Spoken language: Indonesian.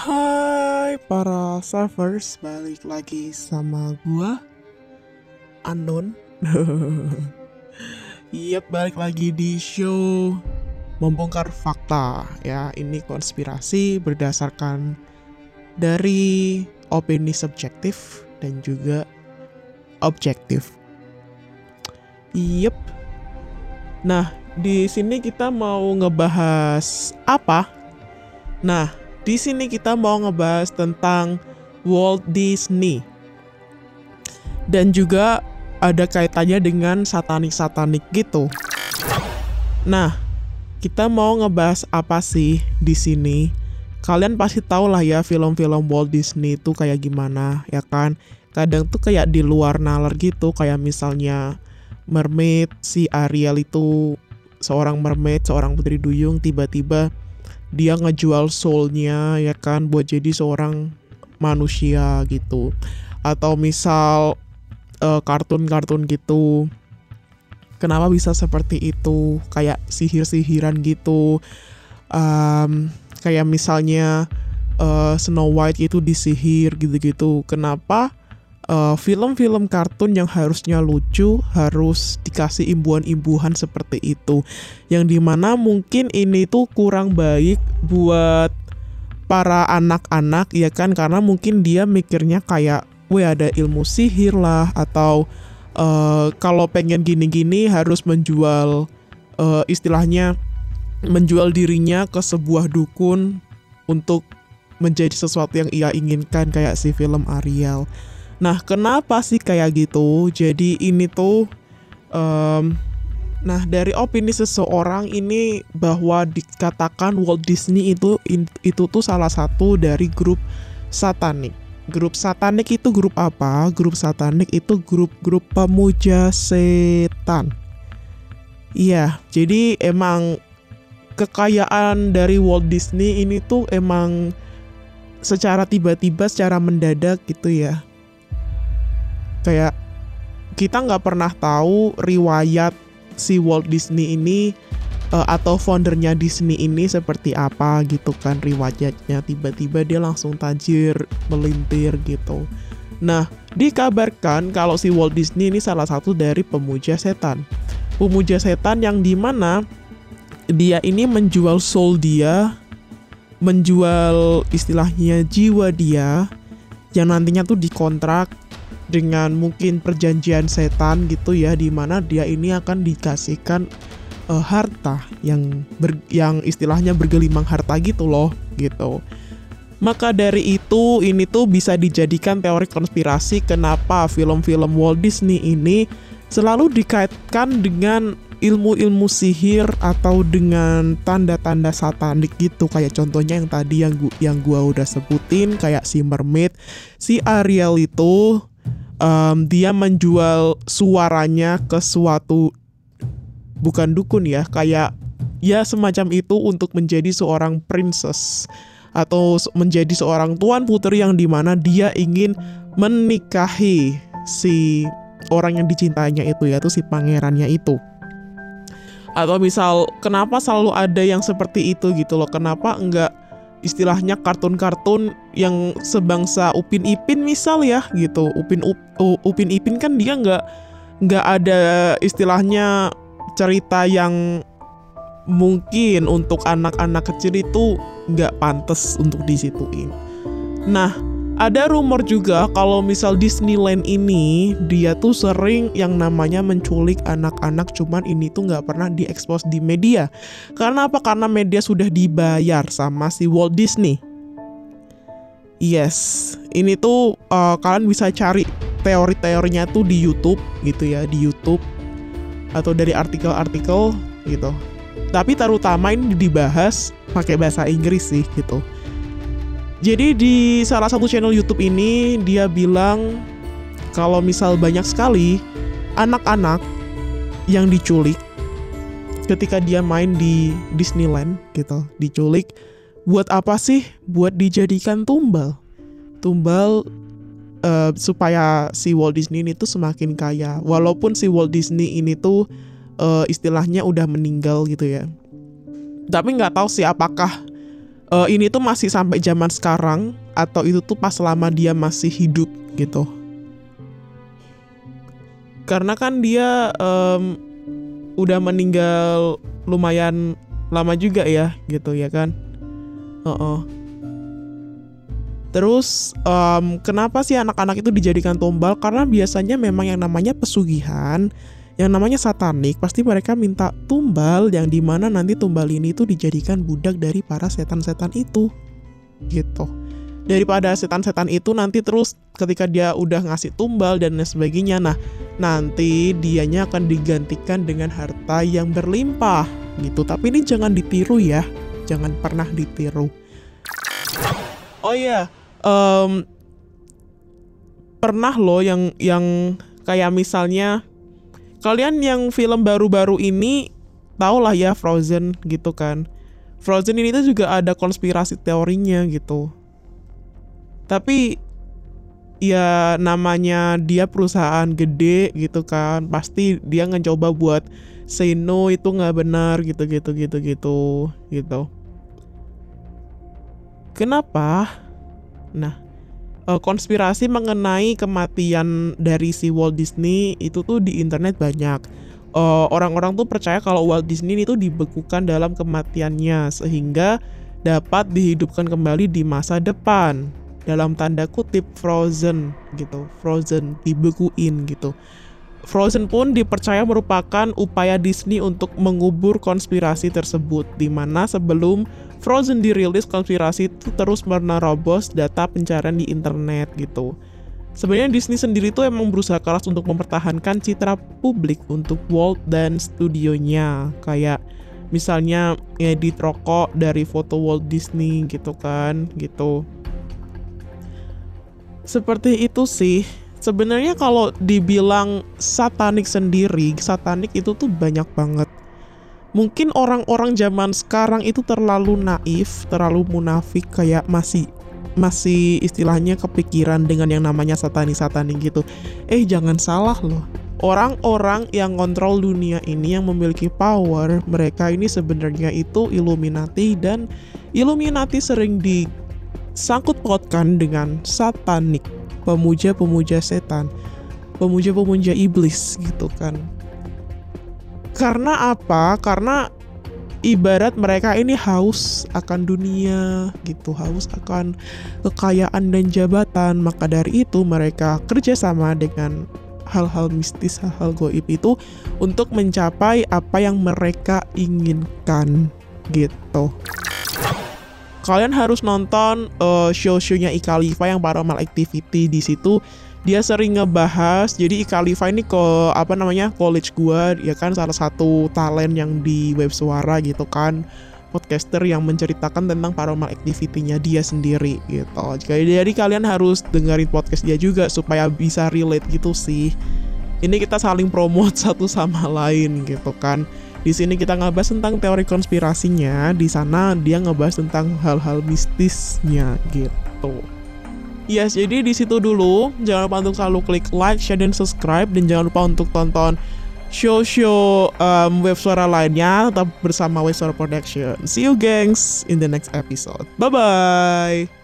Hai para servers, balik lagi sama gua Unknown Yap, balik lagi di show Membongkar Fakta ya. Ini konspirasi berdasarkan dari opini subjektif dan juga objektif. Yep. Nah, di sini kita mau ngebahas apa? Nah, di sini kita mau ngebahas tentang Walt Disney. Dan juga ada kaitannya dengan satanik-satanik gitu. Nah, kita mau ngebahas apa sih di sini? Kalian pasti tahu lah ya film-film Walt Disney itu kayak gimana, ya kan? Kadang tuh kayak di luar nalar gitu, kayak misalnya mermaid si Ariel itu seorang mermaid, seorang putri duyung tiba-tiba dia ngejual soulnya ya kan buat jadi seorang manusia gitu. Atau misal kartun kartun-kartun gitu. Kenapa bisa seperti itu? Kayak sihir-sihiran gitu. Um, kayak misalnya uh, Snow White itu disihir gitu-gitu. Kenapa eh, film-film kartun yang harusnya lucu harus dikasih imbuhan-imbuhan seperti itu yang di mana mungkin ini tuh kurang baik buat para anak-anak ya kan karena mungkin dia mikirnya kayak weh ada ilmu sihir lah atau uh, kalau pengen gini-gini harus menjual uh, istilahnya menjual dirinya ke sebuah dukun untuk menjadi sesuatu yang ia inginkan kayak si film Ariel. Nah, kenapa sih kayak gitu? Jadi ini tuh, um, nah dari opini seseorang ini bahwa dikatakan Walt Disney itu itu tuh salah satu dari grup satanik. Grup satanik itu grup apa? Grup satanik itu grup-grup pemuja setan. Iya, jadi emang kekayaan dari Walt Disney ini tuh emang secara tiba-tiba, secara mendadak gitu ya kayak kita nggak pernah tahu riwayat si Walt Disney ini uh, atau foundernya Disney ini seperti apa gitu kan riwayatnya. Tiba-tiba dia langsung tajir melintir gitu. Nah dikabarkan kalau si Walt Disney ini salah satu dari pemuja setan. Pemuja setan yang di mana dia ini menjual soul dia menjual istilahnya jiwa dia yang nantinya tuh dikontrak dengan mungkin perjanjian setan gitu ya di mana dia ini akan dikasihkan uh, harta yang ber, yang istilahnya bergelimang harta gitu loh gitu. Maka dari itu ini tuh bisa dijadikan teori konspirasi kenapa film-film Walt Disney ini selalu dikaitkan dengan ilmu-ilmu sihir atau dengan tanda-tanda satanik gitu kayak contohnya yang tadi yang gua, yang gua udah sebutin kayak si mermaid si Ariel itu um, dia menjual suaranya ke suatu bukan dukun ya kayak ya semacam itu untuk menjadi seorang princess atau menjadi seorang tuan putri yang di mana dia ingin menikahi si orang yang dicintainya itu yaitu si pangerannya itu. Atau misal kenapa selalu ada yang seperti itu gitu loh? Kenapa enggak istilahnya kartun-kartun yang sebangsa Upin Ipin misal ya gitu Upin Up, Upin Ipin kan dia nggak nggak ada istilahnya cerita yang mungkin untuk anak-anak kecil itu nggak pantas untuk disituin. Nah, ada rumor juga kalau misal Disneyland ini dia tuh sering yang namanya menculik anak-anak cuman ini tuh nggak pernah diekspos di media. Karena apa? Karena media sudah dibayar sama si Walt Disney. Yes, ini tuh uh, kalian bisa cari teori-teorinya tuh di YouTube gitu ya, di YouTube atau dari artikel-artikel gitu. Tapi terutama ini dibahas pakai bahasa Inggris sih gitu. Jadi di salah satu channel YouTube ini dia bilang kalau misal banyak sekali anak-anak yang diculik ketika dia main di Disneyland gitu, diculik buat apa sih? Buat dijadikan tumbal. Tumbal uh, supaya si Walt Disney ini tuh semakin kaya. Walaupun si Walt Disney ini tuh uh, istilahnya udah meninggal gitu ya. Tapi nggak tahu sih apakah uh, ini tuh masih sampai zaman sekarang atau itu tuh pas lama dia masih hidup gitu karena kan dia um, udah meninggal lumayan lama juga ya gitu ya kan uh -uh. Terus um, kenapa sih anak-anak itu dijadikan tumbal? Karena biasanya memang yang namanya pesugihan, yang namanya satanik, pasti mereka minta tumbal yang di mana nanti tumbal ini itu dijadikan budak dari para setan-setan itu, gitu. Daripada setan-setan itu nanti terus ketika dia udah ngasih tumbal dan lain sebagainya, nah nanti dianya akan digantikan dengan harta yang berlimpah, gitu. Tapi ini jangan ditiru ya, jangan pernah ditiru. Oh iya, um, pernah loh yang yang kayak misalnya kalian yang film baru-baru ini tau lah ya Frozen gitu kan. Frozen ini tuh juga ada konspirasi teorinya gitu. Tapi ya namanya dia perusahaan gede gitu kan, pasti dia ngecoba buat say no itu nggak benar gitu gitu gitu gitu gitu. Kenapa? Nah, uh, konspirasi mengenai kematian dari si Walt Disney itu tuh di internet banyak. eh, orang-orang tuh percaya kalau Walt Disney itu dibekukan dalam kematiannya sehingga dapat dihidupkan kembali di masa depan dalam tanda kutip frozen gitu frozen dibekuin gitu Frozen pun dipercaya merupakan upaya Disney untuk mengubur konspirasi tersebut, di mana sebelum Frozen dirilis konspirasi itu terus menerobos data pencarian di internet gitu. Sebenarnya Disney sendiri tuh emang berusaha keras untuk mempertahankan citra publik untuk Walt dan studionya. Kayak misalnya ngedit rokok dari foto Walt Disney gitu kan, gitu. Seperti itu sih. Sebenarnya kalau dibilang satanik sendiri, satanik itu tuh banyak banget mungkin orang-orang zaman sekarang itu terlalu naif, terlalu munafik kayak masih masih istilahnya kepikiran dengan yang namanya satani-satani gitu. Eh jangan salah loh. Orang-orang yang kontrol dunia ini yang memiliki power, mereka ini sebenarnya itu Illuminati dan Illuminati sering disangkut pautkan dengan satanik, pemuja-pemuja setan, pemuja-pemuja iblis gitu kan. Karena apa? Karena ibarat mereka ini haus akan dunia gitu, haus akan kekayaan dan jabatan. Maka dari itu mereka kerjasama dengan hal-hal mistis, hal-hal goib itu untuk mencapai apa yang mereka inginkan gitu. Kalian harus nonton uh, show-shownya Ikalifa yang Paranormal Activity di situ dia sering ngebahas jadi Khalifa ini ke apa namanya college gua ya kan salah satu talent yang di web suara gitu kan podcaster yang menceritakan tentang paranormal activity-nya dia sendiri gitu. Jadi kalian harus dengerin podcast dia juga supaya bisa relate gitu sih. Ini kita saling promote satu sama lain gitu kan. Di sini kita ngebahas tentang teori konspirasinya, di sana dia ngebahas tentang hal-hal mistisnya gitu. Yes, jadi di situ dulu. Jangan lupa untuk selalu klik like, share, dan subscribe. Dan jangan lupa untuk tonton show-show um, web suara lainnya tetap bersama Web Suara Production. See you gengs in the next episode. Bye-bye!